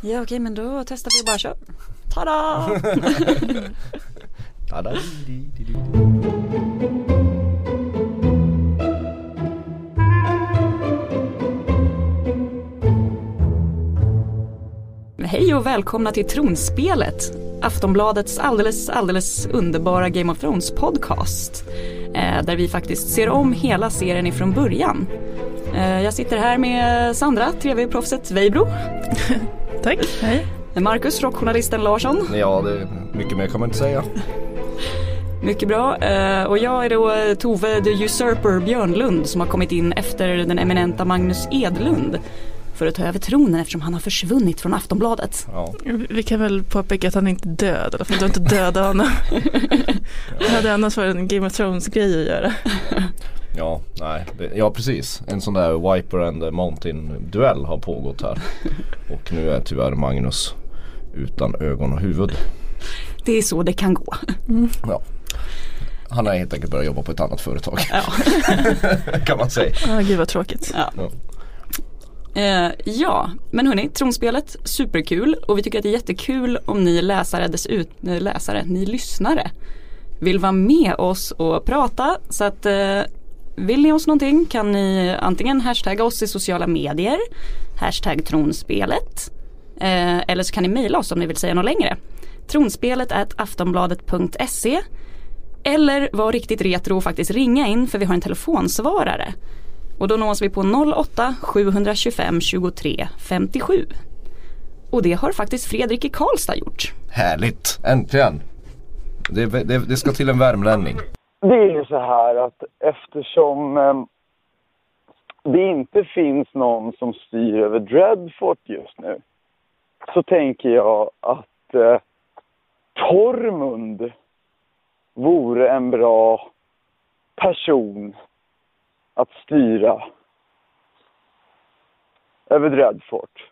Ja okej men då testar vi och bara kör. Tada! Hej och välkomna till Tronspelet. Aftonbladets alldeles, alldeles underbara Game of Thrones podcast. Eh, där vi faktiskt ser om hela serien ifrån början. Eh, jag sitter här med Sandra, tv-proffset Weibro. Tack, hej. Marcus, rockjournalisten Larsson. Ja, det är mycket mer kan man inte säga. Mycket bra. Eh, och jag är då eh, Tove the Usurper Björnlund som har kommit in efter den eminenta Magnus Edlund för att ta över tronen eftersom han har försvunnit från Aftonbladet. Ja. Vi kan väl påpeka att han inte är död, eller för du har inte dödat honom. Det hade annars varit en Game of Thrones-grej att göra. Ja, nej, det, ja precis. En sån där Viper and Mountain duell har pågått här. Och nu är tyvärr Magnus utan ögon och huvud. Det är så det kan gå. Ja. Han har helt enkelt börjat jobba på ett annat företag Ja. kan man säga. Ah, gud vad tråkigt. Ja. Ja. Eh, ja, men hörni, tronspelet, superkul och vi tycker att det är jättekul om ni läsare, desut, eh, läsare, ni lyssnare vill vara med oss och prata. Så att eh, vill ni oss någonting kan ni antingen hashtagga oss i sociala medier, hashtag tronspelet, eh, eller så kan ni mejla oss om ni vill säga något längre. Tronspelet är aftonbladet.se eller var riktigt retro och faktiskt ringa in för vi har en telefonsvarare. Och då nås vi på 08 725 23 57. Och det har faktiskt Fredrik i Karlstad gjort. Härligt, äntligen. Det, det, det ska till en värmlänning. Det är ju så här att eftersom eh, det inte finns någon som styr över Dreadfort just nu så tänker jag att eh, Tormund vore en bra person att styra över Dreadfort.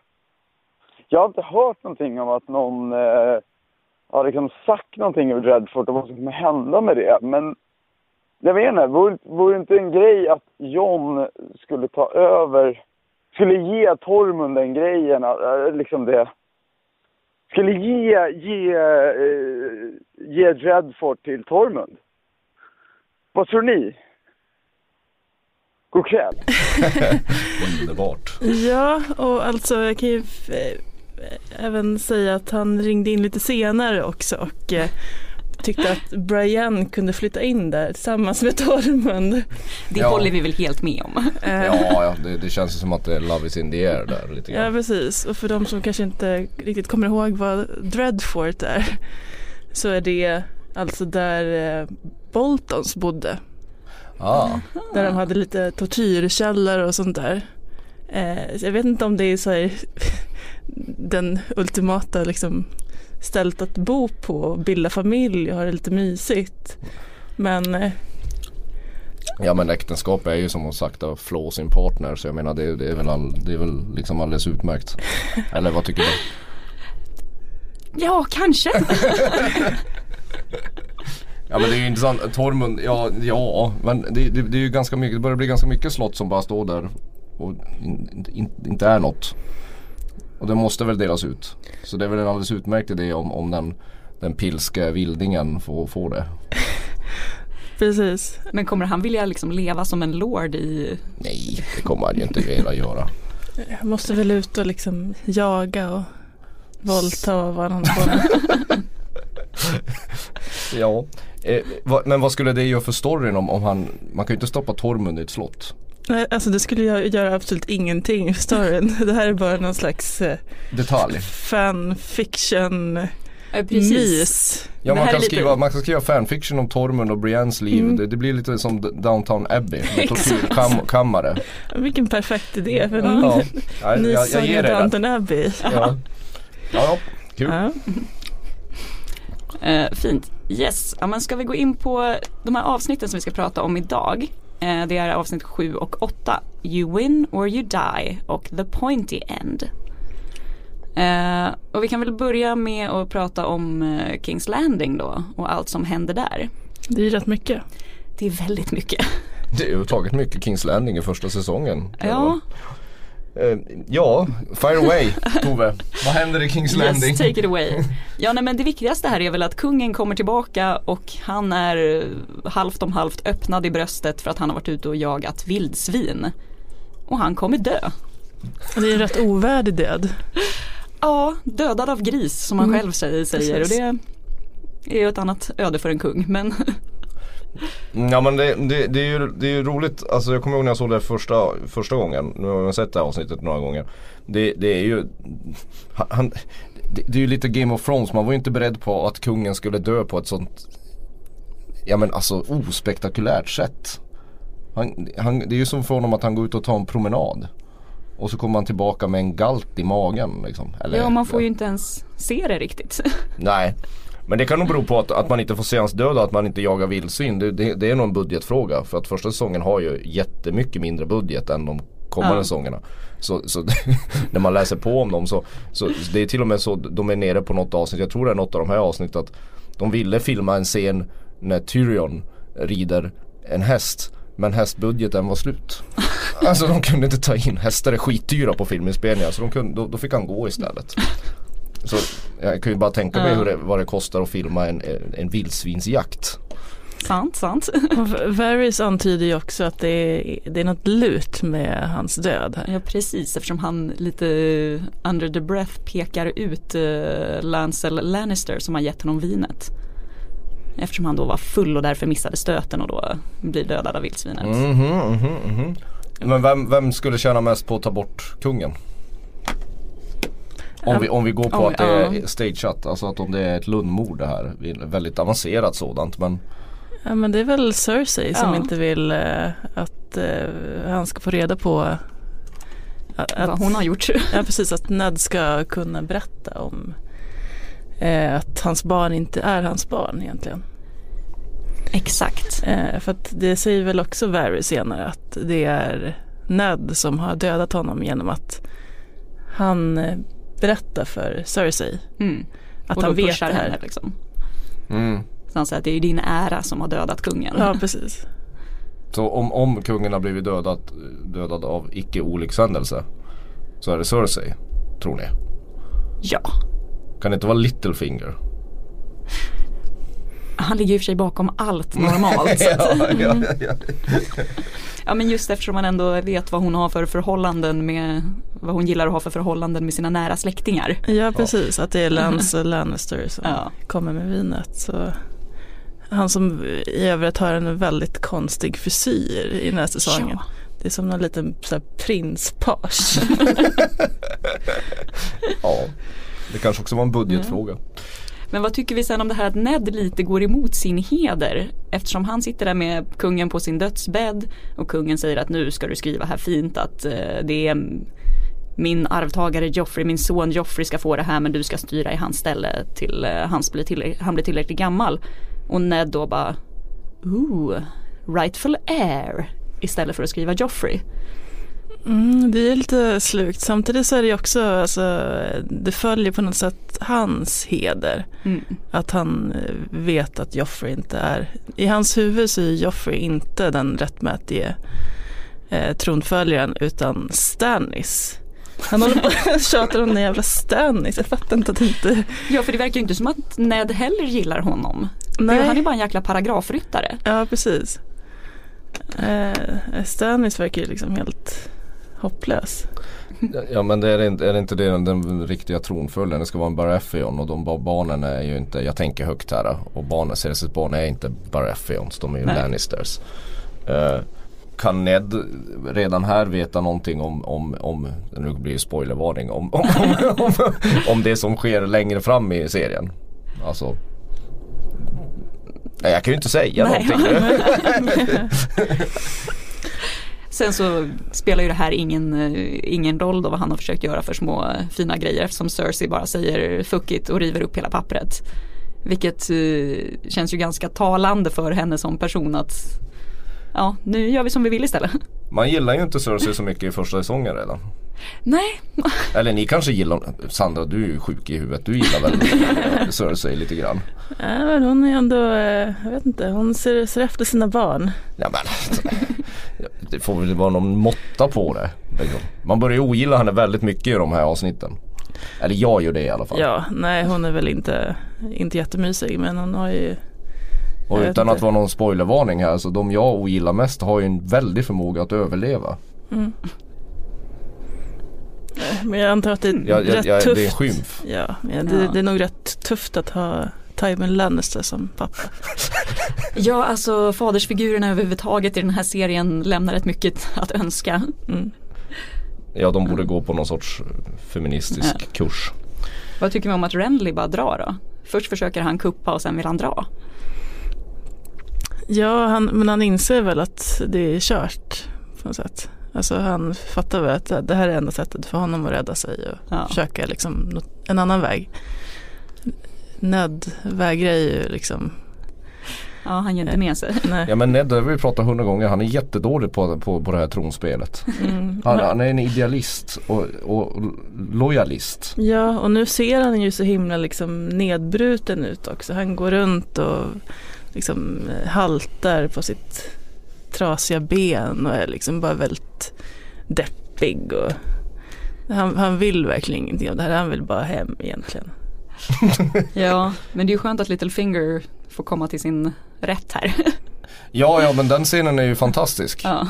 Jag har inte hört någonting om att någon eh, har liksom sagt någonting över Dreadfort och vad som kommer hända med det. Men jag vet inte, vore, vore det inte en grej att John skulle ta över, skulle ge Tormund den grejen, äh, liksom det. Skulle ge, ge, eh, ge Dreadfort till Tormund. Vad tror ni? God kväll. Underbart. Ja, och alltså jag kan ju eh, även säga att han ringde in lite senare också och eh, tyckte att Brian kunde flytta in där tillsammans med Tormund. Det Ja. håller vi väl helt med om. Ja, ja det, det känns som att det är Love is in the air där lite Ja grann. precis, och för de som kanske inte riktigt kommer ihåg vad Dreadfort är så är det alltså där eh, Boltons bodde. Ah, Där de hade lite tortyrkällare och sånt där. Eh, jag vet inte om det är så här, den ultimata liksom, stället att bo på och bilda familj och ha det lite mysigt. Men eh, ja men äktenskap är ju som hon sagt att flå sin partner så jag menar det, det är väl, all, det är väl liksom alldeles utmärkt. Eller vad tycker du? Ja, kanske. Ja men det är ju intressant, Tormund, ja, ja men det, det, det är ju ganska mycket, det börjar bli ganska mycket slott som bara står där och in, in, inte är något. Och det måste väl delas ut. Så det är väl en alldeles utmärkt idé om, om den, den pilske vildingen får, får det. precis. Men kommer han vilja liksom leva som en lord i... Nej, det kommer han ju inte vilja göra. Jag måste väl ut och liksom jaga och våldta och vad han. Ja, eh, vad, men vad skulle det göra för storyn om, om han, man kan ju inte stoppa Tormund i ett slott. Nej, Alltså det skulle jag göra absolut ingenting i storyn. Det här är bara någon slags eh, Detalj. fanfiction Ja, mys. Ja man kan, är lite- skriva, man kan skriva fanfiction om Tormund och Briennes liv. Mm. Det, det blir lite som Downtown Abbey med tortyrkammare. Vilken perfekt idé för en Ja, ja, ny jag, jag ger saga dig det. Abbey. Ja. Ja, ja, kul. Ja. Eh, fint. Yes, ja, men ska vi gå in på de här avsnitten som vi ska prata om idag. Eh, det är avsnitt 7 och 8. You win or you die och the pointy end. Eh, och vi kan väl börja med att prata om eh, Kings Landing då och allt som händer där. Det är ju rätt mycket. Det är väldigt mycket. Det är ju tagit mycket Kings Landing i första säsongen. Ja, Eh, ja, fire away Tove. Vad händer i Kings Landing? Yes, take it away. Ja nej, men det viktigaste här är väl att kungen kommer tillbaka och han är eh, halvt om halvt öppnad i bröstet för att han har varit ute och jagat vildsvin. Och han kommer dö. Det är en rätt ovärdig död. Ja, dödad av gris som han Mm, själv säger, säger. och det är ju ett annat öde för en kung men Mm, Ja men det, det, det, är ju, det är ju roligt, alltså jag kommer ihåg när jag såg det första, första gången, nu har jag sett det här avsnittet några gånger. Det, det är ju, han, han- det, det är ju lite Game of Thrones, man var ju inte beredd på att kungen skulle dö på ett sånt, ja men alltså ospektakulärt sätt. Han, han, det är ju som för honom att han går ut och tar en promenad. Och så kommer han tillbaka med en galt i magen liksom. Eller, ja, man får ju inte ens se det riktigt. Nej. Men det kan nog bero på att, att man inte får se hans död och att man inte jagar vildsvin. Det, det, det är nog en budgetfråga. För att första säsongen har ju jättemycket mindre budget än de kommande Ja. säsongerna. Så, så när man läser på om dem så, så det är till och med så de är nere på något avsnitt. Jag tror det är något av de här avsnitten att de ville filma en scen när Tyrion rider en häst. Men hästbudgeten var slut. Alltså de kunde inte ta in, hästar är skitdyra på filminspelningar så de kunde, då, då fick han gå istället. Så jag kan ju bara tänka mig Ja. hur det, vad det kostar att filma en, en, vildsvinsjakt. sant, sant. Varys antyder ju också att det är, det är något lut med hans död här. Ja precis eftersom han lite under the breath pekar ut uh, Lancel Lannister som har gett honom vinet. Eftersom han då var full och därför missade stöten och då blir dödad av vildsvinet. Mhm, mhm, mhm. Men vem, vem skulle tjäna mest på att ta bort kungen? Om vi, om vi går på Oj, att det är ja. stageat, alltså att om det är ett Lundmord det här. Väldigt avancerat sådant men Ja men det är väl Cersei som Ja. inte vill eh, att eh, han ska få reda på att, Vad hon har gjort. Ja precis, att Ned ska kunna berätta om eh, att hans barn inte är hans barn egentligen. Exakt. Eh, för att det säger väl också Varys senare att det är Ned som har dödat honom genom att han berättar för Cersei Mm. att och han vet det här. henne liksom. mm. Så han säger att det är ju din ära som har dödat kungen. Ja precis. Så om, om kungen har blivit dödad, dödad av icke olyckshändelse Så är det Cersei, tror ni? ja. Kan det inte vara Littlefinger? Han ligger i och för sig bakom allt normalt. ja, ja, ja. ja men just eftersom man ändå vet vad hon har för förhållanden med vad hon gillar att ha för förhållanden med sina nära släktingar. Ja precis, att det är Lance Lannister som Ja. kommer med vinet. Så han som i övrigt har en väldigt konstig frisyr i den här säsongen. Ja. Det är som någon liten prinspage. ja. Det kanske också var en budgetfråga. Men vad tycker vi sen om det här att Ned lite går emot sin heder eftersom han sitter där med kungen på sin dödsbädd och kungen säger att nu ska du skriva här fint att eh, det är min arvtagare Joffrey, min son Joffrey ska få det här men du ska styra i hans ställe till eh, blir tillräck- han blir tillräckligt gammal. Och Ned då bara Ooh, rightful heir istället för att skriva Joffrey. Mm, det är lite slukt. Samtidigt så är det också, alltså, det följer på något sätt hans heder. Mm. Att han eh, vet att Joffrey inte är, i hans huvud så är Joffrey inte den rättmätige eh, tronföljaren utan Stannis. Han håller på och tjatar om den jävla Stannis, jag fattar inte att inte, Ja för det verkar ju inte som att Ned heller gillar honom. nej. Han är bara en jäkla paragrafryttare. Ja precis. Eh, Stannis verkar ju liksom helt hopplös. Ja men det är, inte, är det inte det den, den riktiga tronföljden? Det ska vara en Baratheon och de ba- barnen är ju inte, jag tänker högt här och barnen, Cerseis barn är inte Baratheons, de är ju Nej. Lannisters. Eh, kan Ned redan här veta någonting om, om, om nu blir det spoilervarning, om, om, om, om, om det som sker längre fram i serien? Alltså Nej, jag kan ju inte säga Nej. någonting. Sen så spelar ju det här ingen, eh, ingen roll då vad han har försökt göra för små eh, fina grejer eftersom Cersei bara säger fuck it och river upp hela pappret. Vilket eh, känns ju ganska talande för henne som person att ja, nu gör vi som vi vill istället. Man gillar ju inte Cersei så mycket i första säsongen redan. Nej, Eller ni kanske gillar, Sandra du är ju sjuk i huvudet, du gillar väl Cersei lite grann? Ja, men hon är ändå, jag vet inte, hon ser, ser efter sina barn. Ja men det får väl vara någon måtta på det. Liksom. Man börjar ogilla henne väldigt mycket i de här avsnitten. Eller jag gör det i alla fall. Ja, nej hon är väl inte, inte jättemysig men hon har ju Och utan att vara någon spoilervarning här så de jag ogillar mest har ju en väldig förmåga att överleva. mm. Men jag antar att det är Jag, rätt jag, tufft. det är en skymf. Ja, men det, Ja. det är nog rätt tufft att ha Tywin Lannister som pappa. Ja, alltså fadersfigurerna överhuvudtaget i den här serien lämnar rätt mycket att önska. Mm. Ja de borde gå på någon sorts feministisk Ja. kurs. Vad tycker vi om att Renly bara drar då? Först försöker han kuppa och sen vill han dra. Ja, han, men han inser väl att det är kört på något sätt. Alltså han fattar väl att det här är enda sättet för honom att rädda sig och Ja. försöka liksom en annan väg. Ned vägrar ju liksom, Ja, han ger inte med sig. nej. Ja men Ned, har vi pratat hundra gånger, han är jättedålig på, på, på det här tronspelet. Mm. Han, han är en idealist och, och lojalist. Ja, och nu ser han ju så himla liksom nedbruten ut också. Han går runt och liksom eh, haltar på sitt trasiga ben och är liksom bara väldigt deppig. Och han, han vill verkligen ingenting av det här, han vill bara hem egentligen. Ja, men det är ju skönt att Littlefinger får komma till sin rätt här. Ja ja men den scenen är ju fantastisk. Ja,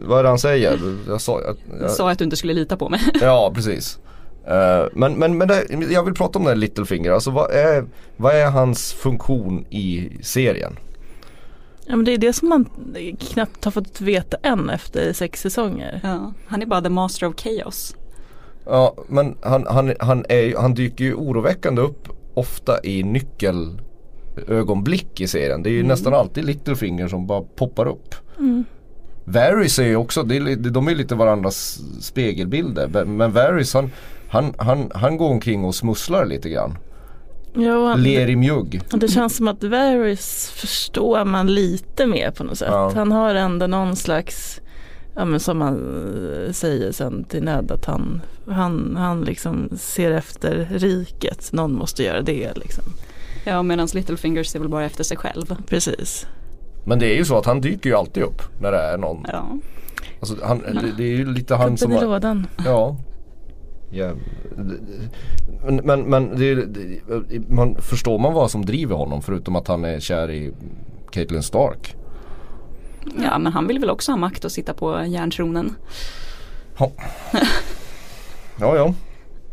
Vad är det han säger? Jag sa, jag, jag jag, sa att du inte skulle lita på mig. ja precis. Eh, men men, men det, jag vill prata om den här Littlefinger, alltså vad är, vad är hans funktion i serien? Ja men det är det som man knappt har fått veta än efter sex säsonger. Ja, han är bara the master of chaos. Ja men han, han, han, är, han dyker ju oroväckande upp ofta i nyckelögonblick i serien. Det är ju nästan alltid Littlefinger som bara poppar upp. Mm. Varys är ju också, det de är lite varandras spegelbilder. Men Varys han, han, han, han går omkring och smusslar lite grann. Ja, Ler i mjugg. Och det känns som att Varys förstår man lite mer på något sätt. Ja. Han har ändå någon slags, ja men som man eh, säger sen till Ned att han, han, han liksom ser efter riket. Någon måste göra det liksom. Ja, medan Littlefinger ser väl bara efter sig själv. Precis. Men det är ju så att han dyker ju alltid upp när det är någon. Ja, Alltså, han, det, det är ju lite han som Gubben i lådan. Ja. ja. Men, men, men det, det, man, förstår man vad som driver honom förutom att han är kär i Caitlyn Stark? Ja men han vill väl också ha makt att sitta på järntronen. Ja ja.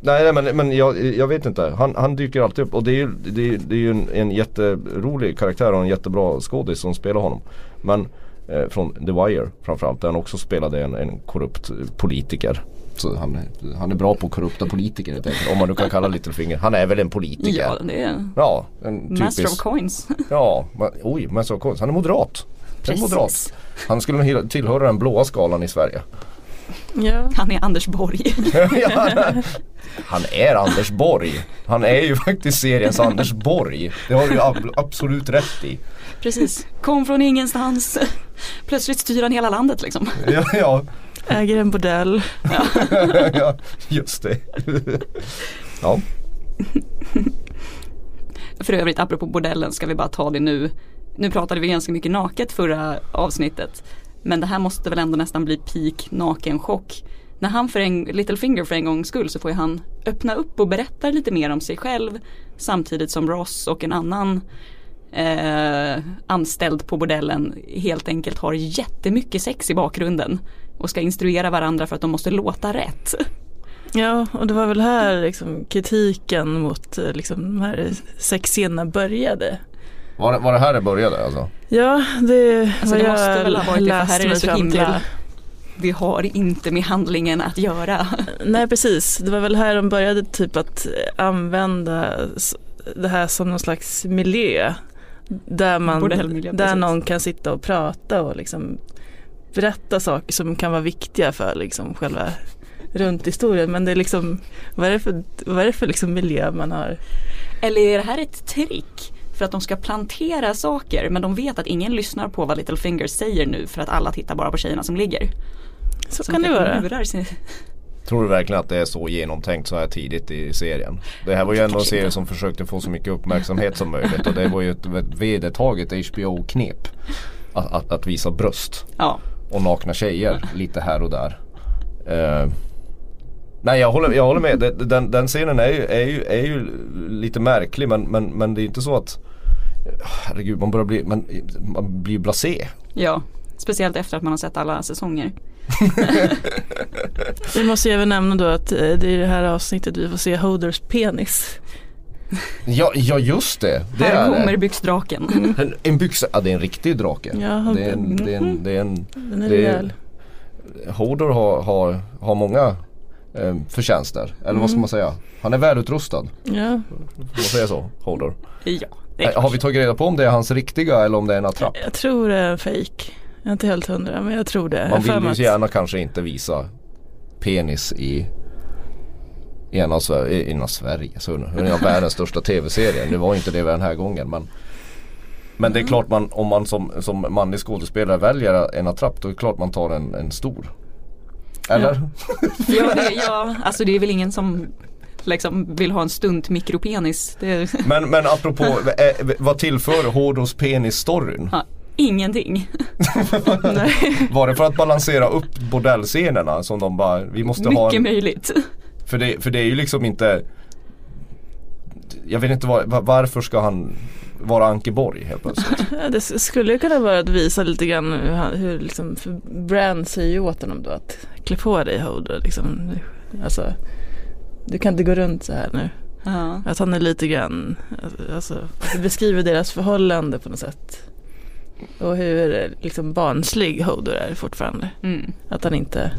Nej, nej men, men jag, jag vet inte. Han, han dyker alltid upp och det är ju, det är, det är ju en, en jätterolig karaktär och en jättebra skådis som spelar honom. Men eh, från The Wire framförallt där han också spelade en, en korrupt politiker. Så han, han är bra på korrupta politiker helt enkelt. Om man nu kan kalla Littlefinger. Han är väl en politiker. Ja, det är Ja, en master of typisk. coins. Ja, oj, Master of Coins. Han är moderat. Han är moderat. Precis. Han skulle tillhöra den blåa skalan i Sverige. Ja. Han är Anders Borg. Ja, han är Anders Borg. Han är ju faktiskt seriens Anders Borg. Det har du ju ab- absolut rätt i. Precis, kom från ingenstans. Plötsligt styr han hela landet liksom. Ja, ja, Äger en bordell. ja just det. Ja, För övrigt, apropå bordellen ska vi bara ta det nu. Nu pratade vi ganska mycket naket förra avsnittet. Men det här måste väl ändå nästan bli peak nakenchock. När han för en, Littlefinger för en gångs skull så får ju han öppna upp och berätta lite mer om sig själv. Samtidigt som Ross och en annan eh, anställd på bordellen helt enkelt har jättemycket sex i bakgrunden. Och ska instruera varandra för att de måste låta rätt. Ja, och det var väl här liksom kritiken mot eh, liksom, de här sexscenerna började var, det- var det här det började alltså? Ja, det Alltså, har det måste jag väl ha varit det, för läst här är det mig så fram himla- till. Det har inte med handlingen att göra. Nej precis, det var väl här de började typ att använda det här som någon slags miljö. Där, man, Bordellmiljö, där precis. någon kan sitta och prata och liksom berätta saker som kan vara viktiga för liksom själva runt historien. Men det är liksom, vad är det för, vad är det för liksom miljö man har? Eller är det här ett trick? För att de ska plantera saker men de vet att ingen lyssnar på vad Littlefinger säger nu för att alla tittar bara på tjejerna som ligger. Så Som kan det kanske vara. Tror du verkligen att det är så genomtänkt så här tidigt i serien? Det här var ju ändå en serie som försökte få så mycket uppmärksamhet som möjligt och det var ju ett ett vedertaget HBO-knep. Att, att, att visa bröst Ja, och nakna tjejer lite här och där. Eh, nej jag håller, jag håller med, den, den, den scenen är ju, är, ju, är ju lite märklig men, men, men det är inte så att Herregud man börjar bli, man, man blir blasé. Ja, speciellt efter att man har sett alla säsonger. Vi måste ju även nämna då att eh, det är i det här avsnittet vi får se Hoders penis. Ja, ja just det. det Här är kommer det. byxdraken. En, en byxa, ja det är en riktig drake. Ja, det är en, det är en, det är en Den är rejäl. Hodor har, har, har många eh, förtjänster. Eller vad ska man säga? Han är välutrustad. Ja, Får man säga så? Hodor. Ja, Har vi tagit reda på om det är hans riktiga eller om det är en attrapp? jag tror det är en fake. Jag är inte helt hundra men jag tror det. Man Jag vill ju att- så gärna kanske inte visa penis i i en av, Sver- i en av Sverige, så en av världens största tv-serier. Nu var inte det den här gången men Men det är klart man, om man som, som manlig skådespelare väljer en attrapp då är det klart man tar en, en stor. Eller? Ja, det, ja, alltså det är väl ingen som liksom vill ha en stunt mikropenis. Det är, Men, men apropå, eh, vad tillför Hårdos penis-storyn? ja, ingenting. Var det för att balansera upp bordellscenerna som de bara, vi måste ha Mycket en, möjligt. för, det, för det är ju liksom inte Jag vet inte var, var- varför ska han vara Ankeborg helt plötsligt? Det skulle ju kunna vara att visa lite grann hur, han- hur liksom, för Brand säger ju åt honom då att klä på dig Hoder liksom. Alltså, du kan inte gå runt så här nu. Ja. Att han är lite grann, alltså, att det beskriver deras förhållande på något sätt. Och hur liksom barnslig Hodor är fortfarande. Mm. Att han inte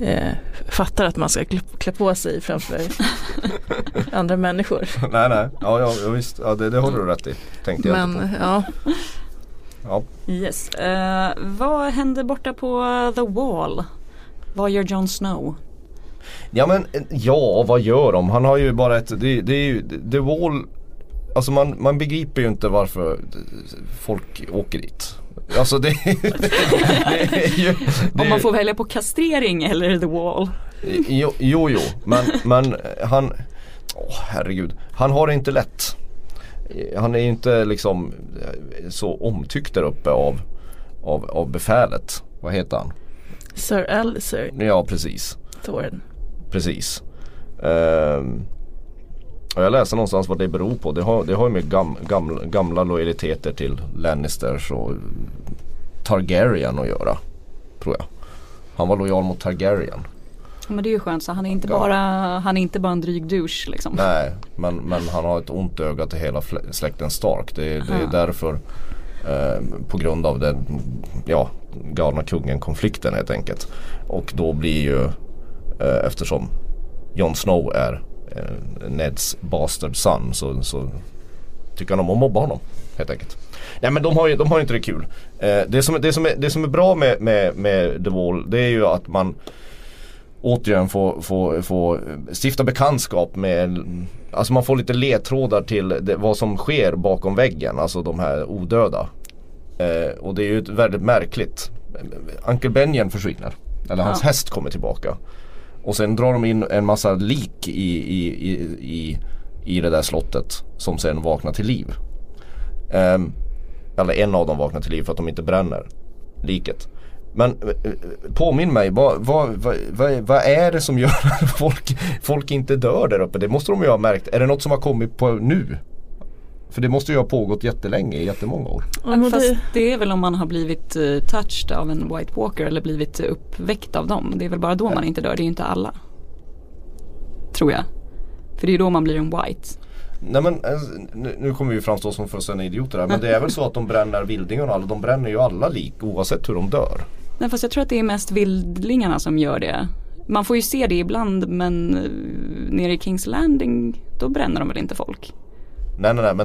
eh, fattar att man ska klä, klä på sig framför andra människor. nej nej, ja, ja ja, visst, ja, det, det håller du rätt i. Tänkte jag inte Men ja, på. Ja. Yes. Eh, vad händer borta på The Wall? Vad gör Jon Snow? Ja men ja, vad gör de? Han har ju bara ett, det, det är ju, The Wall Alltså man, man begriper ju inte varför folk åker dit. Alltså det, det är ju det, Om man får välja på kastrering eller The Wall? Jo, jo, jo. men, men han åh, herregud, han har det inte lätt. Han är inte liksom eh, så omtyckt där uppe av, av, av befälet. Vad heter han? Sir Alicer Ja precis. Thorin. Precis. Ehm, och jag läste någonstans vad det beror på. Det har, det har ju med gam, gamla, gamla lojaliteter till Lannisters och Targaryen att göra. Tror jag. Han var lojal mot Targaryen. Men det är ju skönt så han är inte bara, han är inte bara en dryg douche liksom. Nej, men, men han har ett ont öga till hela släkten Stark. Det, det är därför eh, på grund av den ja, galna kungen konflikten helt enkelt. Och då blir ju eftersom Jon Snow är eh, Neds bastard son så, så tycker han om att mobba honom helt enkelt. Nej men de har ju, de har ju inte det kul. Eh, det, som, det, som är, det som är bra med, med, med The Wall det är ju att man återigen få, få, få stifta bekantskap med Alltså man får lite ledtrådar till det, vad som sker bakom väggen, alltså de här odöda. Eh, och det är ju väldigt märkligt. Uncle Benjen försvinner. Eller hans Ja. häst kommer tillbaka. Och sen drar de in en massa lik i, i, i, i, i det där slottet som sen vaknar till liv. Um, eller en av dem vaknar till liv för att de inte bränner liket. Men eh, eh, påminn mig, vad, vad, vad, vad, vad är det som gör att folk, folk inte dör där uppe? Det måste de ju ha märkt. Är det något som har kommit på nu? För det måste ju ha pågått jättelänge, i jättemånga år. Ja, Fast det, är väl om man har blivit eh, touched av en White Walker eller blivit uppväckt av dem. Det är väl bara då man inte dör, det är ju inte alla. Tror jag. För det är ju då man blir en White. Nej men eh, nu, kommer vi framstå som fullständiga idioter här. Men det är väl så att de bränner vildingarna, de bränner ju alla lik oavsett hur de dör. Nej fast jag tror att det är mest vildlingarna som gör det. Man får ju se det ibland men eh, nere i Kings Landing då bränner de väl inte folk. Nej nej nej men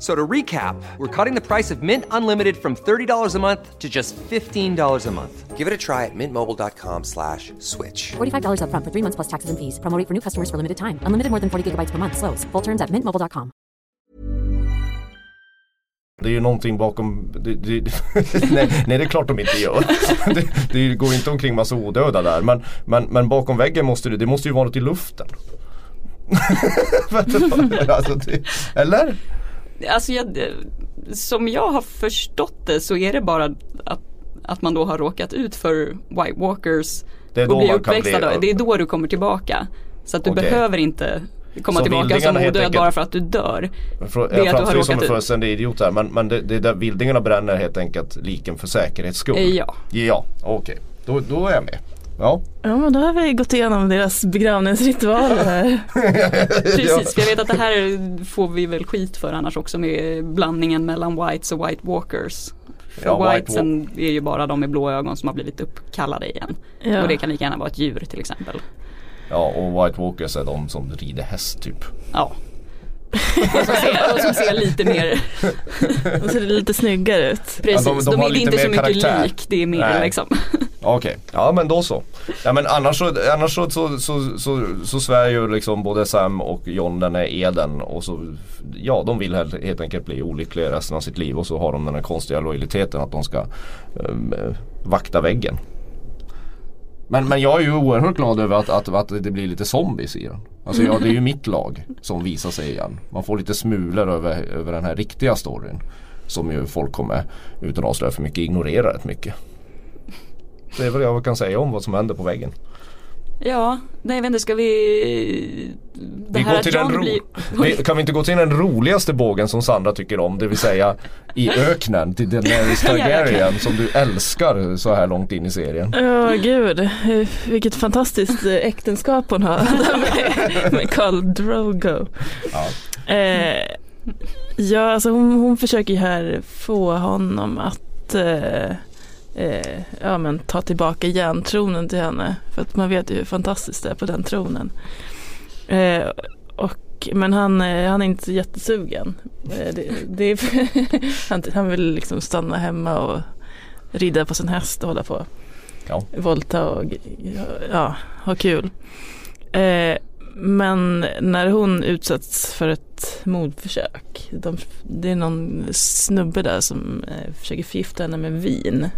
F- So to recap, we're cutting the price of Mint Unlimited from $30 a month to just $15 a month. Give it a try at mintmobile.com slash switch. $45 upfront for three months plus taxes and fees. Promo rate for new customers for limited time. Unlimited more than 40 gigabytes per month. Slows. Full terms at mintmobile.com. Det är ju någonting bakom, det, det, nej, nej det är klart de inte gör. Det, det går inte omkring massa odöda där men, men, men bakom väggen måste det, det måste ju vara något i luften. alltså, det, eller? Alltså jag, som jag har förstått det så är det bara att, att man då har råkat ut för White Walkers Det är då och blir man kan uppväxta. bli-. Det är då du kommer tillbaka. Så att du Okej. behöver inte komma Så tillbaka som odöd enkelt- bara för att du dör. För, Det är jag framstår ju som en fullständig idiot här men, men det, det är där vildingarna bränner helt enkelt liken för säkerhets skull. Ja. Ja, okej. Då, då är jag med. Ja. Ja men då har vi gått igenom deras begravningsritualer här. Precis, för jag vet att det här får vi väl skit för annars också med blandningen mellan whites och white walkers. För Ja, White whitesen är ju bara de med blå ögon som har blivit uppkallade igen. Ja. Och det kan lika gärna vara ett djur till exempel. Ja och White Walkers är de som rider häst typ. Ja. och, som ser, och som ser lite mer, Och är det lite snyggare ut. precis, de- de de, har är inte så mycket karaktär. lik, det är mer Nej. liksom. Okej, ja men då så. Ja men annars så, annars så, så, så, så, så svär ju liksom både Sam och John den här eden och så Ja de vill helt, helt enkelt bli olyckliga resten av sitt liv och så har de den här konstiga lojaliteten att de ska eh, vakta väggen. Men, men jag är ju oerhört glad över att, att, att det blir lite zombies i den. Alltså ja, det är ju mitt lag som visar sig igen. Man får lite smulor över, över den här riktiga storyn. Som ju folk kommer, utan att avslöja för mycket, ignorera rätt mycket. Det är väl jag kan säga om vad som händer på väggen. Ja, nej jag vet inte, ska vi... Det Vi här går till den ro- blir... kan vi inte gå till den roligaste bågen som Sandra tycker om? Det vill säga i öknen till Daenerys Targaryen som du älskar så här långt in i serien. Ja gud, Eh, vilket fantastiskt äktenskap hon har med, med Karl Drogo. Ja. Eh, ja, alltså hon, hon försöker ju här få honom att eh, eh, ja, men ta tillbaka järntronen till henne. För att man vet ju hur fantastiskt det är på den tronen. Eh, och, men han, eh, han är inte jättesugen. Eh, det, det han, han vill liksom stanna hemma och rida på sin häst och hålla på. Ja. Volta och ja, ha kul. Eh, men när hon utsätts för ett mordförsök. De, det är någon snubbe där som eh, försöker förgifta henne med vin.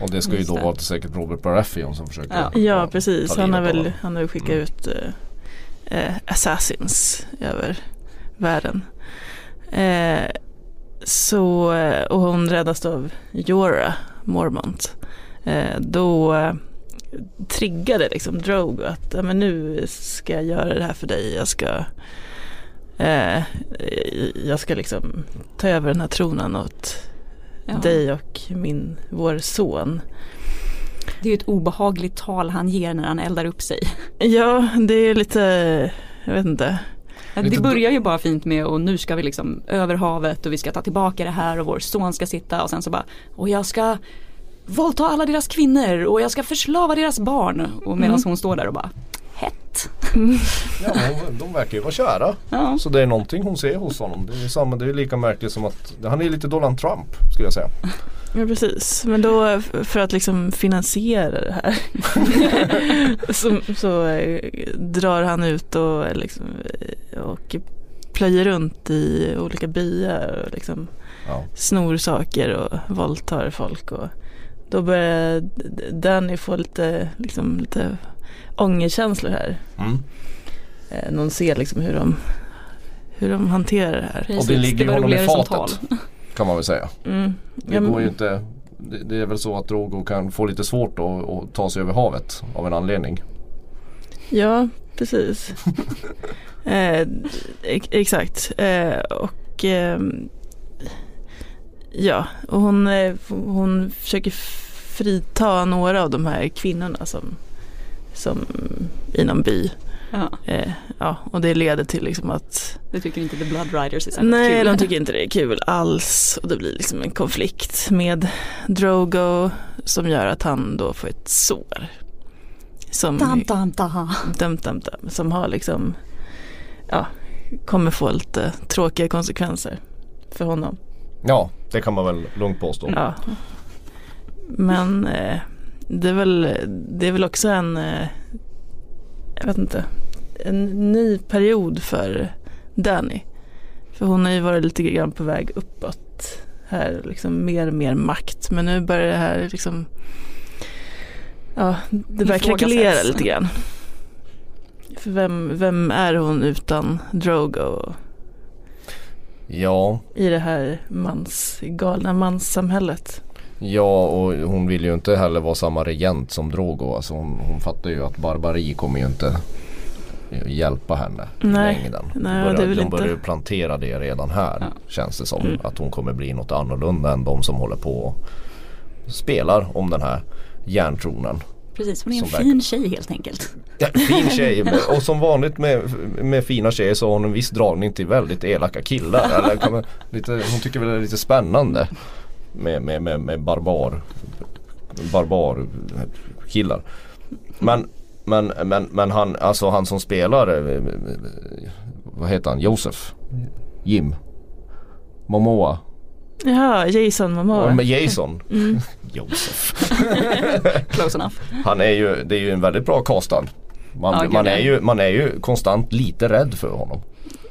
Och det ska ju Just då det. vara säkert Robert Baratheon som försöker Ja. Ja precis, han har väl, han har skickat Mm. ut eh, eh, assassins över världen. Eh, så, eh, och hon räddas av Jorah Mormont. Eh, då eh, triggade liksom Drogo att ja, men nu ska jag göra det här för dig. Jag ska, eh, jag ska liksom ta över den här tronen åt Ja. dig och min, vår son. Det är ju ett obehagligt tal han ger när han eldar upp sig. Ja, det är lite, jag vet inte. Det börjar ju bara fint med och nu ska vi liksom över havet och vi ska ta tillbaka det här och vår son ska sitta och sen så bara och jag ska våldta alla deras kvinnor och jag ska förslava deras barn och medan Mm. hon står där och bara hett. Ja, de, de verkar ju vara kära. Ja. Så det är någonting hon ser hos honom. Det är, samma, det är lika märkligt som att han är lite Donald Trump skulle jag säga. Ja precis, men då för att liksom finansiera det här så, så eh, drar han ut och, eh, liksom, eh, och plöjer runt i olika byar och liksom Ja. snor saker och våldtar folk och då börjar Danny få lite, liksom, lite ångerkänslor här. Mm. Eh, Någon ser liksom hur de, hur de hanterar det här. Precis, Och det ligger var honom i fatet. Kan man väl säga. Mm. Det går ju inte det, det är väl så att Drogo kan få lite svårt att, att ta sig över havet av en anledning. Ja, precis. eh, ex- exakt. Eh, och ehm, ja, och hon, eh, hon försöker frita några av de här kvinnorna som, som i någon by. Ja, Eh, ja, och det leder till liksom att det tycker inte The Blood Riders är särskilt nej, kul. de tycker inte det är kul alls. Och det blir liksom en konflikt med Drogo som gör att han då får ett sår. Som Dam, dam, dam. dum, dum, dum, som har liksom, ja, kommer få lite tråkiga konsekvenser för honom. Ja, det kan man väl lugnt påstå. Ja. Men eh, det, är väl, det är väl också en, eh, jag vet inte, en ny period för Danny. För hon har ju varit lite grann på väg uppåt här liksom mer och mer makt. Men nu börjar det här liksom, ja det börjar krackelera lite grann. För vem, vem är hon utan Drogo Ja, i det här mans, galna manssamhället? Ja och hon vill ju inte heller vara samma regent som Drogo. Alltså hon, hon fattar ju att barbari kommer ju inte hjälpa henne Nej. i längden. Nej, de börjar, de inte- börjar ju plantera det redan här Ja. känns det som. Mm. Att hon kommer bli något annorlunda än de som håller på och spelar om den här järntronen. Precis, hon är en Som fin tjej helt enkelt. Ja, fin tjej och som vanligt med, med fina tjejer så har hon en viss dragning till väldigt elaka killar. Eller lite, hon tycker väl det är lite spännande med, med, med, med barbar barbar killar. Men, men, men, men han, alltså han som spelar eh, vad heter han, Josef Jim Momoa Jaha, Jason Momoa. med Jason Mm. Josef Close enough. Han är ju, det är ju en väldigt bra castad. Man, Ja, gud, man, ja. är ju, man är ju konstant lite rädd för honom.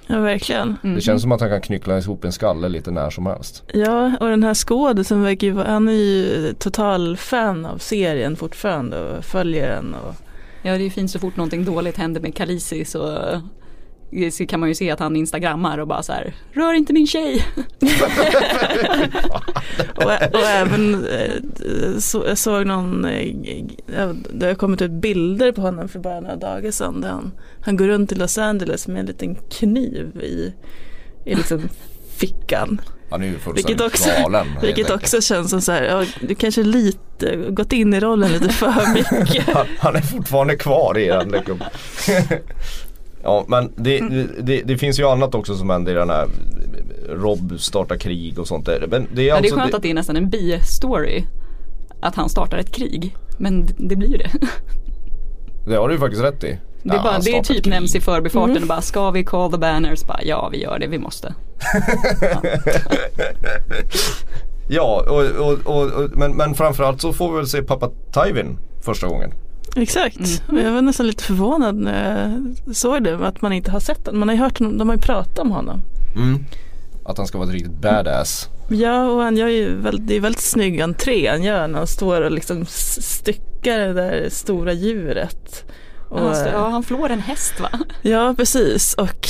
Ja, verkligen. Det känns som att han kan knyckla ihop en skalle lite när som helst. Ja, och den här skådisen verkar ju vara, han är ju total fan av serien fortfarande och följer den. Och, Ja det är ju fint så fort någonting dåligt händer med Khaleesi så så kan man ju se att han instagrammar och bara så här Rör inte min tjej! och, och även eh, så, såg någon, eh, ja, det har kommit ut bilder på honom för bara några dagar sedan där han, han går runt i Los Angeles med en liten kniv i, i liksom fickan. Han är ju Vilket också, galen. vilket också känns som så här, ja, du kanske lite gått in i rollen lite för mycket. han, han är fortfarande kvar i den liksom. Ja men det, det, det finns ju annat också som händer i den här Rob startar krig och sånt där. Men det är Ja, det är alltså skönt att det är nästan en bi-story. Att han startar ett krig. Men det blir ju det. det har du ju faktiskt rätt i. Det är, Ja, bara, det är typ krig. nämns i förbifarten och bara ska vi call the banners? Bara, ja vi gör det, vi måste. Ja och, och, och, och, men, men framförallt så får vi väl se pappa Tywin första gången. Exakt, och jag var nästan lite förvånad när jag såg det, att man inte har sett den. Man har ju hört, de har ju pratat om honom. Mm. Att han ska vara ett riktigt badass. Ja, och han gör ju väldigt, det är väldigt snygg entré han gör när han står och liksom styckar det där stora djuret. Och, Han, stå- ja, han flår en häst va? ja, precis. Och,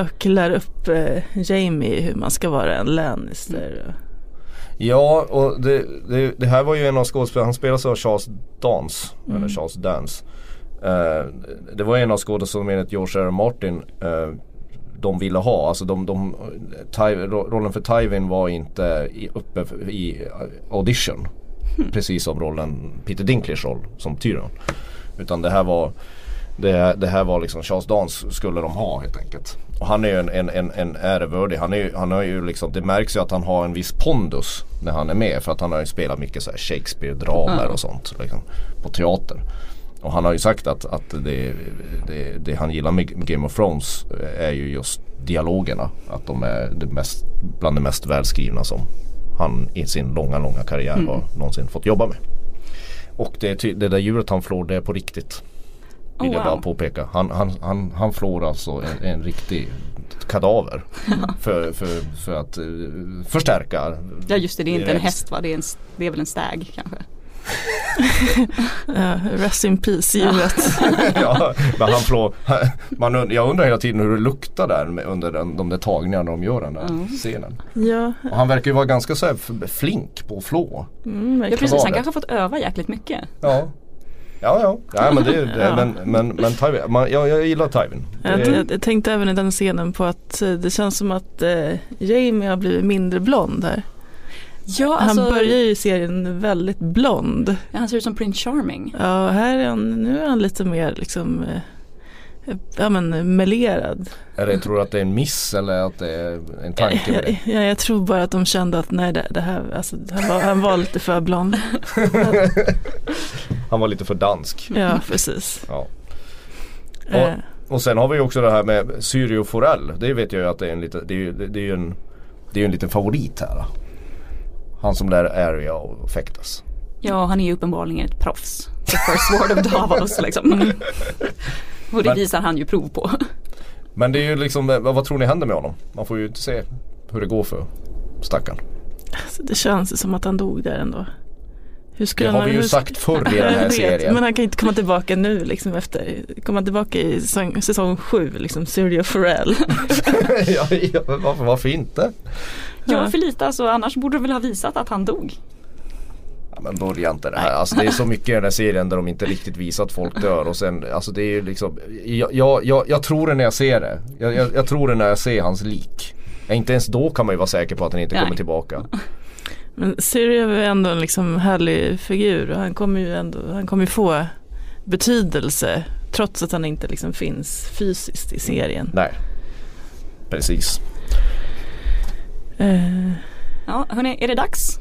och lär upp eh, Jamie hur man ska vara en Lannister. Ja och det, det, det här var ju en av skådespelarna, han spelas av Charles Dance. Eller Charles Dance. Eh, det var en av skådespelarna som enligt George R. R. Martin eh, de ville ha. Alltså de, de, Ty, ro- rollen för Tywin var inte i, uppe i eh, audition. Precis som rollen, Peter Dinklage roll som Tyrion. Utan det här var det, det här var liksom Charles Dance skulle de ha helt enkelt. Och han är ju en, en, en, en ärevördig. Han, är ju, han har ju liksom, det märks ju att han har en viss pondus när han är med. För att han har ju spelat mycket så Shakespeare-dramer Ja. och sånt liksom, på teater. Och han har ju sagt att, att det, det, det han gillar med Game of Thrones är ju just dialogerna. Att de är det mest, bland det mest välskrivna som han i sin långa, långa karriär har någonsin fått jobba med. Och det, är det där djuret han flår det är på riktigt. Vill Oh, jag bara wow. påpeka. Han, han, han, han flår alltså en, en riktig kadaver. för, för, för att eh, förstärka. Ja just det, det är inte en häst va? Det är, en, det är väl en stag kanske? Ja, rest in peace djuret. ja, men han flår, man, jag undrar hela tiden hur det luktar där med, under den, de där tagningarna de gör den där Mm. scenen. ja, Och han verkar ju vara ganska så här flink på att flå. mm, Ja precis, han kanske har fått öva jäkligt mycket. Ja. Ja, ja. ja men, det, det, Ja. men, men, men Tywin, man, jag, jag gillar Tywin. Jag, Det- jag, jag tänkte även i den scenen på att eh, det känns som att eh, Jamie har blivit mindre blond här. Ja alltså, Han börjar ju serien väldigt blond. han ser ut som Prince Charming. Ja, här är han, nu är han lite mer liksom eh, ja men melerad. Är det, tror du att det är en miss eller att det är en tanke med det? Ja, jag tror bara att de kände att nej det, det här, alltså, han, var, han var lite för blond. Han var lite för dansk. Ja, precis. Ja. Eh, Och sen har vi ju också det här med Syrio Forell. Det vet jag ju att det är en lite, det är det är ju en, det är en liten favorit här. Han som lär Area och fäktas. Ja han är ju uppenbarligen ett proffs. The first word of Davos liksom. Och det Men- visar han ju prov på. Men det är ju liksom, vad, tror ni händer med honom? Man får ju inte se hur det går för stackaren. Alltså, det känns som att han dog där ändå. Hur Det har vi ju hur- sagt förr i den här vet, serien. Men han kan inte komma tillbaka nu liksom efter, komma tillbaka i säsong, säsong sju liksom, Sergio Farrell. ja, ja, varför, varför inte? Ja, för lite alltså, annars borde du väl ha visat att han dog. Ja, men börja inte det här. Alltså, det är så mycket i den här serien där de inte riktigt visar att folk dör och sen, alltså det är liksom Jag, jag, jag, jag tror det när jag ser det. Jag, jag, jag tror det när jag ser hans lik. Inte ens då kan man ju vara säker på att han inte Nej. kommer tillbaka. Men Sergio är ändå en liksom härlig figur och han kommer ju ändå, han kommer få betydelse trots att han inte liksom finns fysiskt i serien. Nej. Precis. Eh, Ja, hörni, är det dags?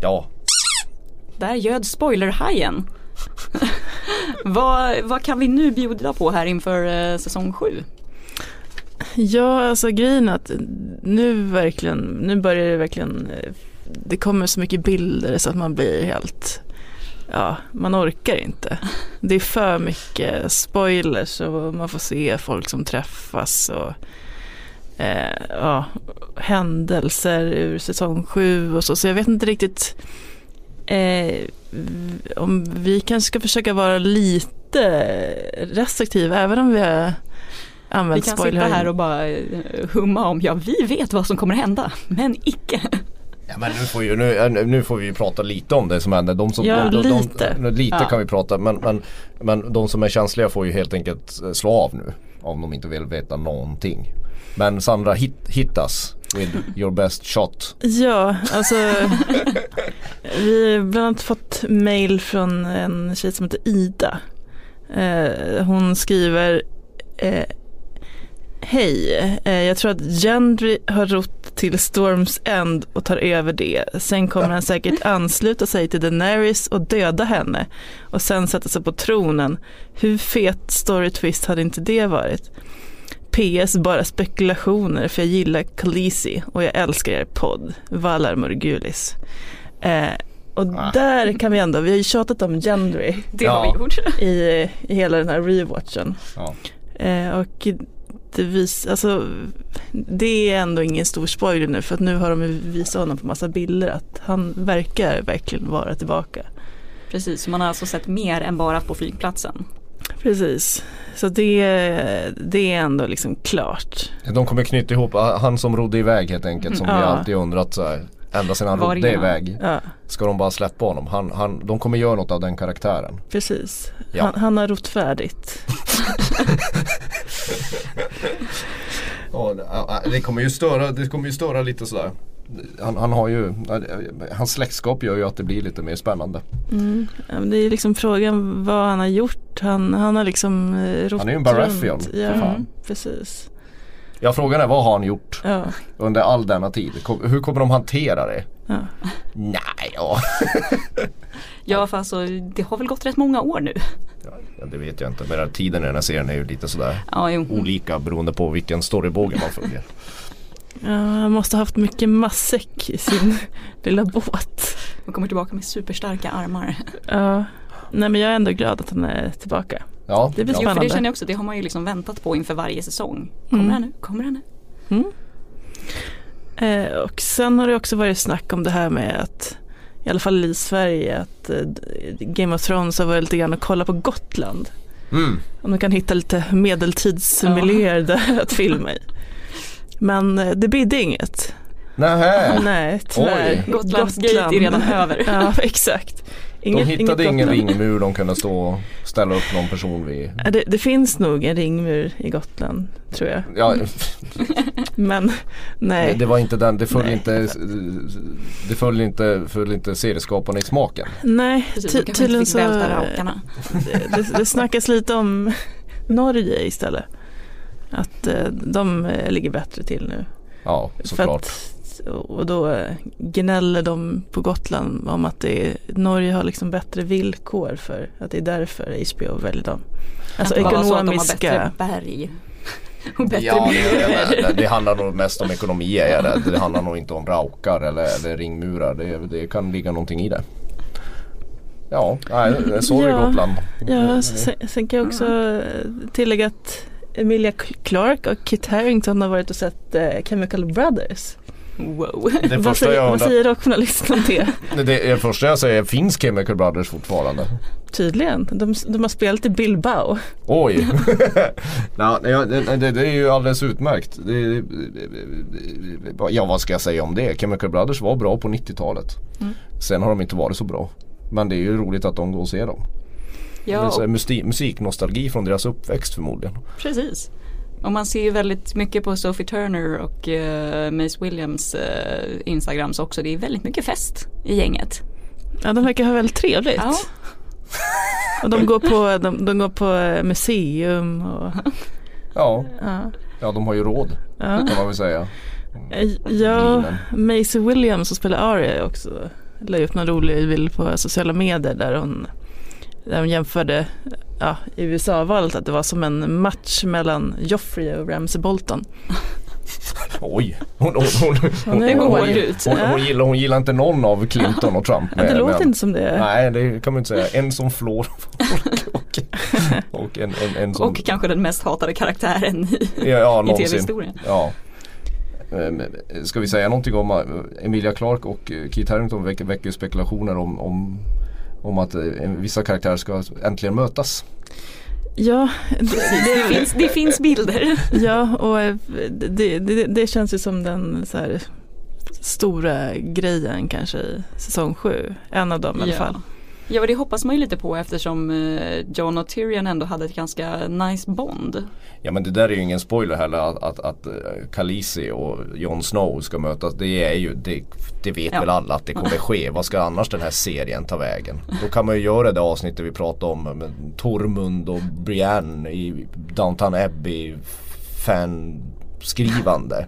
Ja. Där göd spoilerhajen. vad, vad kan vi nu bjuda på här inför eh, säsong sju? Ja, alltså grejen att nu verkligen, nu börjar det verkligen, eh, det kommer så mycket bilder så att man blir helt, ja, man orkar inte. Det är för mycket spoilers och man får se folk som träffas och eh, ja, händelser ur säsong sju och så. Så jag vet inte riktigt eh, om vi kanske ska försöka vara lite restriktiva även om vi har Vi använt kan sitta spoiler. här och bara eh, humma om, ja vi vet vad som kommer hända, men icke. Ja men nu får, ju, nu, nu får vi ju prata lite om det som händer. De som, Ja, de, de, lite. De, lite Ja. kan vi prata men, men, men de som är känsliga får ju helt enkelt eh, slå av nu. Om de inte vill veta någonting. Men Sandra, hit, us with your best shot. Ja, alltså vi har bland annat fått mail från en tjej som heter Ida. Eh, hon skriver eh, Hej, eh, jag tror att Gendry har rott till Storms End och tar över det. Sen kommer han säkert ansluta sig till Daenerys och döda henne och sen sätta sig på tronen. Hur fet story twist hade inte det varit? PS bara spekulationer för jag gillar Khaleesi och jag älskar er podd. Valar Morgulis. Eh, och Ah. där kan vi ändå, vi har ju tjatat om Gendry Det har vi gjort. i, i hela den här rewatchen. Ja. Eh, och det, vis, alltså, det är ändå ingen stor spoiler nu för att nu har de visat honom på massa bilder att han verkar verkligen vara tillbaka. Precis, man har alltså sett mer än bara på flygplatsen. Precis, så det, det är ändå liksom klart. De kommer knyta ihop, ah, han som rodde iväg helt enkelt som vi Ja. alltid undrat så här. Ända sedan han Var rodde iväg. Ja, Ska de bara släppa honom? Han, han, de kommer göra något av den karaktären. precis. Ja. Han, han har rott färdigt. Ja, det- ja, kommer ju störa, det kommer ju störa lite sådär. Han, han har ju, hans släktskap gör ju att det blir lite mer spännande. Mm. Ja, Det är liksom frågan vad han har gjort. Han, han har liksom eh, Han är ju en Baratheon, runt. för Ja, fan. precis. Ja frågan är vad har han gjort Ja, under all denna tid? Hur kommer de hantera det? ja. Nej, ja. Ja, för alltså det har väl gått rätt många år nu. ja. Det vet jag inte, men tiden i den här serien är ju lite sådär Ja, jo. olika beroende på vilken storybåge man följer. Ja, han måste ha haft mycket matsäck i sin lilla båt. Man kommer tillbaka med superstarka armar. Ja. Nej men jag är ändå glad att han är tillbaka. Ja, Det blir ja. Jo, för det Spännande. känner jag också, det har man ju liksom väntat på inför varje säsong. Kommer Mm. han nu? Kommer han nu? Eh, och sen har det också varit snack om det här med att i alla fall i Sverige att eh, Game of Thrones har varit lite grann att kolla på Gotland. Mm. Om de kan hitta lite medeltidsmiljöer där att filma i. Men eh, det bidde inget. Nähä. Nej, tyvärr. Oj. Gotlandsgate är redan över. Ja, exakt. De Inget, hittade inget ingen ringmur de kunde stå och ställa upp någon person vid. Det, det finns nog en ringmur i Gotland tror jag. Ja, Men det, nej. det var inte den, det föll Nej. inte, det föll inte, föll inte serieskaparna i smaken. Nej, ty, tydligen så det, det, det snackas lite om Norge istället. Att eh, de eh, ligger bättre till nu. Ja, För såklart. Att, och då eh, gnäller de på Gotland om att det är, Norge har liksom bättre villkor för att det är därför HBO väljer dem. Alltså vara så att de har ekonomiska. bättre berg. Och bättre Ja, det, det, det handlar nog mest om ekonomi är det. Det handlar nog inte om raukar eller, eller ringmurar. Det, det kan ligga någonting i det. Ja, nej, sorry Ja. Gotland. Ja, sen, sen kan jag också eh, tillägga att Emilia Clarke och Kit Harington har varit och sett eh, Chemical Brothers. Wow. Det Vad första, säger, jag vad undrar, säger rockjournalisten om det? det, det första jag säger, finns Chemical Brothers fortfarande? Tydligen, de, de har spelat i Bilbao. Oj! Nej, det, det, det, är ju alldeles utmärkt. Det, ja vad ska jag säga om det? Chemical Brothers var bra på 90-talet. Mm. Sen har de inte varit så bra. Men det är ju roligt att de går och ser dem. Ja, och musik, musiknostalgi från deras uppväxt förmodligen. precis. Och man ser ju väldigt mycket på Sophie Turner och eh, Mace Williams eh, Instagrams också. Det är väldigt mycket fest i gänget. Ja, de verkar ha väldigt trevligt. Ja. Och de går på, de, de går på eh, museum och Ja, ja. ja de har ju råd Ja, kan man väl säga. Ja. Macy Williams som spelar Aria också la ut någon rolig bild på sociala medier där hon, där hon jämförde ja, i USA-valet att det var som en match mellan Joffrey och Ramsey Bolton. Oj! Hon, hon, hon, hon, Hon är hon, hård hon, ut. hon, hon, gillar, hon gillar inte någon av Clinton och Trump. Ja, det med- låter med- inte som det. Nej det kan man inte säga. En som flår folk och, och en, en, en som Och kanske den mest hatade karaktären i, Ja, ja i någonsin. tv-historien. Ja. Ehm, Ska vi säga någonting om uh, Emilia Clarke och uh, Keith Harington väcker, väcker spekulationer om, om, om att uh, vissa karaktärer ska äntligen mötas. Ja, Det finns, det finns bilder. ja och eh, det, det, det känns ju som den så här, stora grejen kanske i säsong sju. En av dem i alla fall. Ja, och det hoppas man ju lite på eftersom eh, John och Tyrion ändå hade ett ganska nice bond. Ja men det där är ju ingen spoiler heller att, att, att uh, Khaleesi och Jon Snow ska mötas. Det är ju, det, det vet Ja. väl alla att det kommer ske. Vad ska annars den här serien ta vägen? Då kan man ju göra det avsnittet vi pratade om med Tormund och Brienne i Downton Abbey fanskrivande.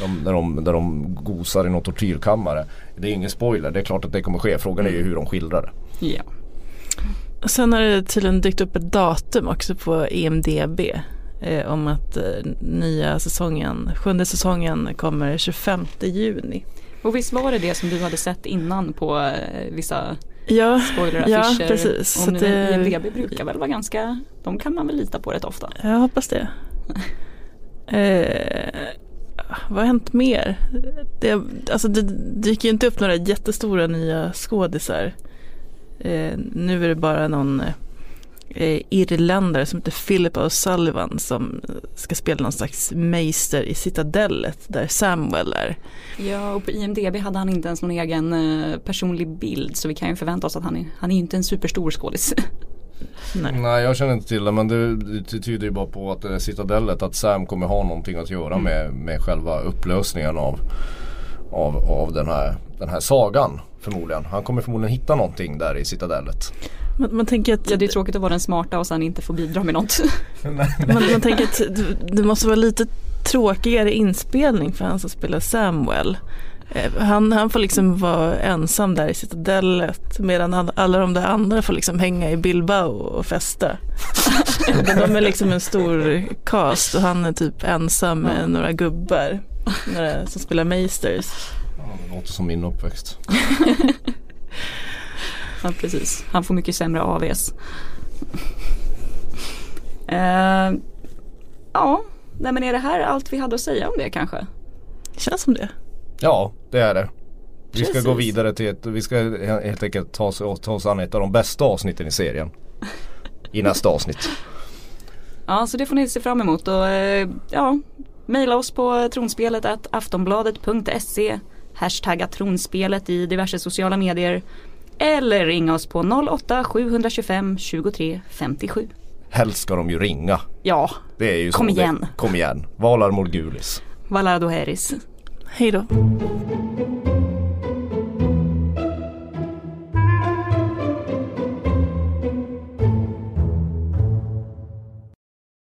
De, där, de, där de gosar i någon tortyrkammare. Det är ingen spoiler, det är klart att det kommer ske. Frågan är ju hur de skildrar det. Ja. Och sen har det tydligen dykt upp ett datum också på E EMDB. Eh, om att eh, nya säsongen, sjunde säsongen kommer 25 juni. Och visst var det det som du hade sett innan på eh, vissa Ja, spoileraffischer? Ja, precis. Och Så nu, det- IMDB brukar väl vara ganska, de kan man väl lita på rätt ofta. jag hoppas det. Vad har hänt mer? Det, alltså det dyker ju inte upp några jättestora nya skådisar. Eh, nu är det bara någon eh, irländare som heter Philip O'Sullivan som ska spela någon slags meister i Citadellet där Samuel är. Ja, och på IMDB hade han inte ens någon egen eh, personlig bild så vi kan ju förvänta oss att han är, han är inte en superstor skådis. Nej. Nej jag känner inte till det men det, det tyder ju bara på att det är Citadellet att Sam kommer ha någonting att göra med, med själva upplösningen av, av, av den, här, den här sagan förmodligen. Han kommer förmodligen hitta någonting där i Citadellet. Man, man tänker att Ja, det är tråkigt att vara den smarta och sen inte få bidra med något. Man, man tänker att det- det måste vara lite tråkigare inspelning för han som spelar Samuel. Eh, Han, han får liksom vara ensam där i citadellet medan all- alla de där andra får liksom hänga i Bilbao och festa. De är liksom en stor cast och han är typ ensam med några gubbar några som spelar Meisters. Ja, det låter som min uppväxt. Ja, precis. Han får mycket sämre AVs. Eh, ja, nej men är det här allt vi hade att säga om det kanske? Känns som det. Ja det är det. Vi ska Precis. gå vidare till ett, vi ska helt enkelt ta oss, ta oss an ett av de bästa avsnitten i serien. I nästa avsnitt. Ja, så det får ni se fram emot och eh, ja, mejla oss på tronspelet aftonbladet.se hashtagga tronspelet i diverse sociala medier eller ringa oss på 08-725 23 57. Helst ska de ju ringa. Ja, Det är ju Kom så det- igen. Kom igen. Valar Morgulis. Valado Heris. Hej då.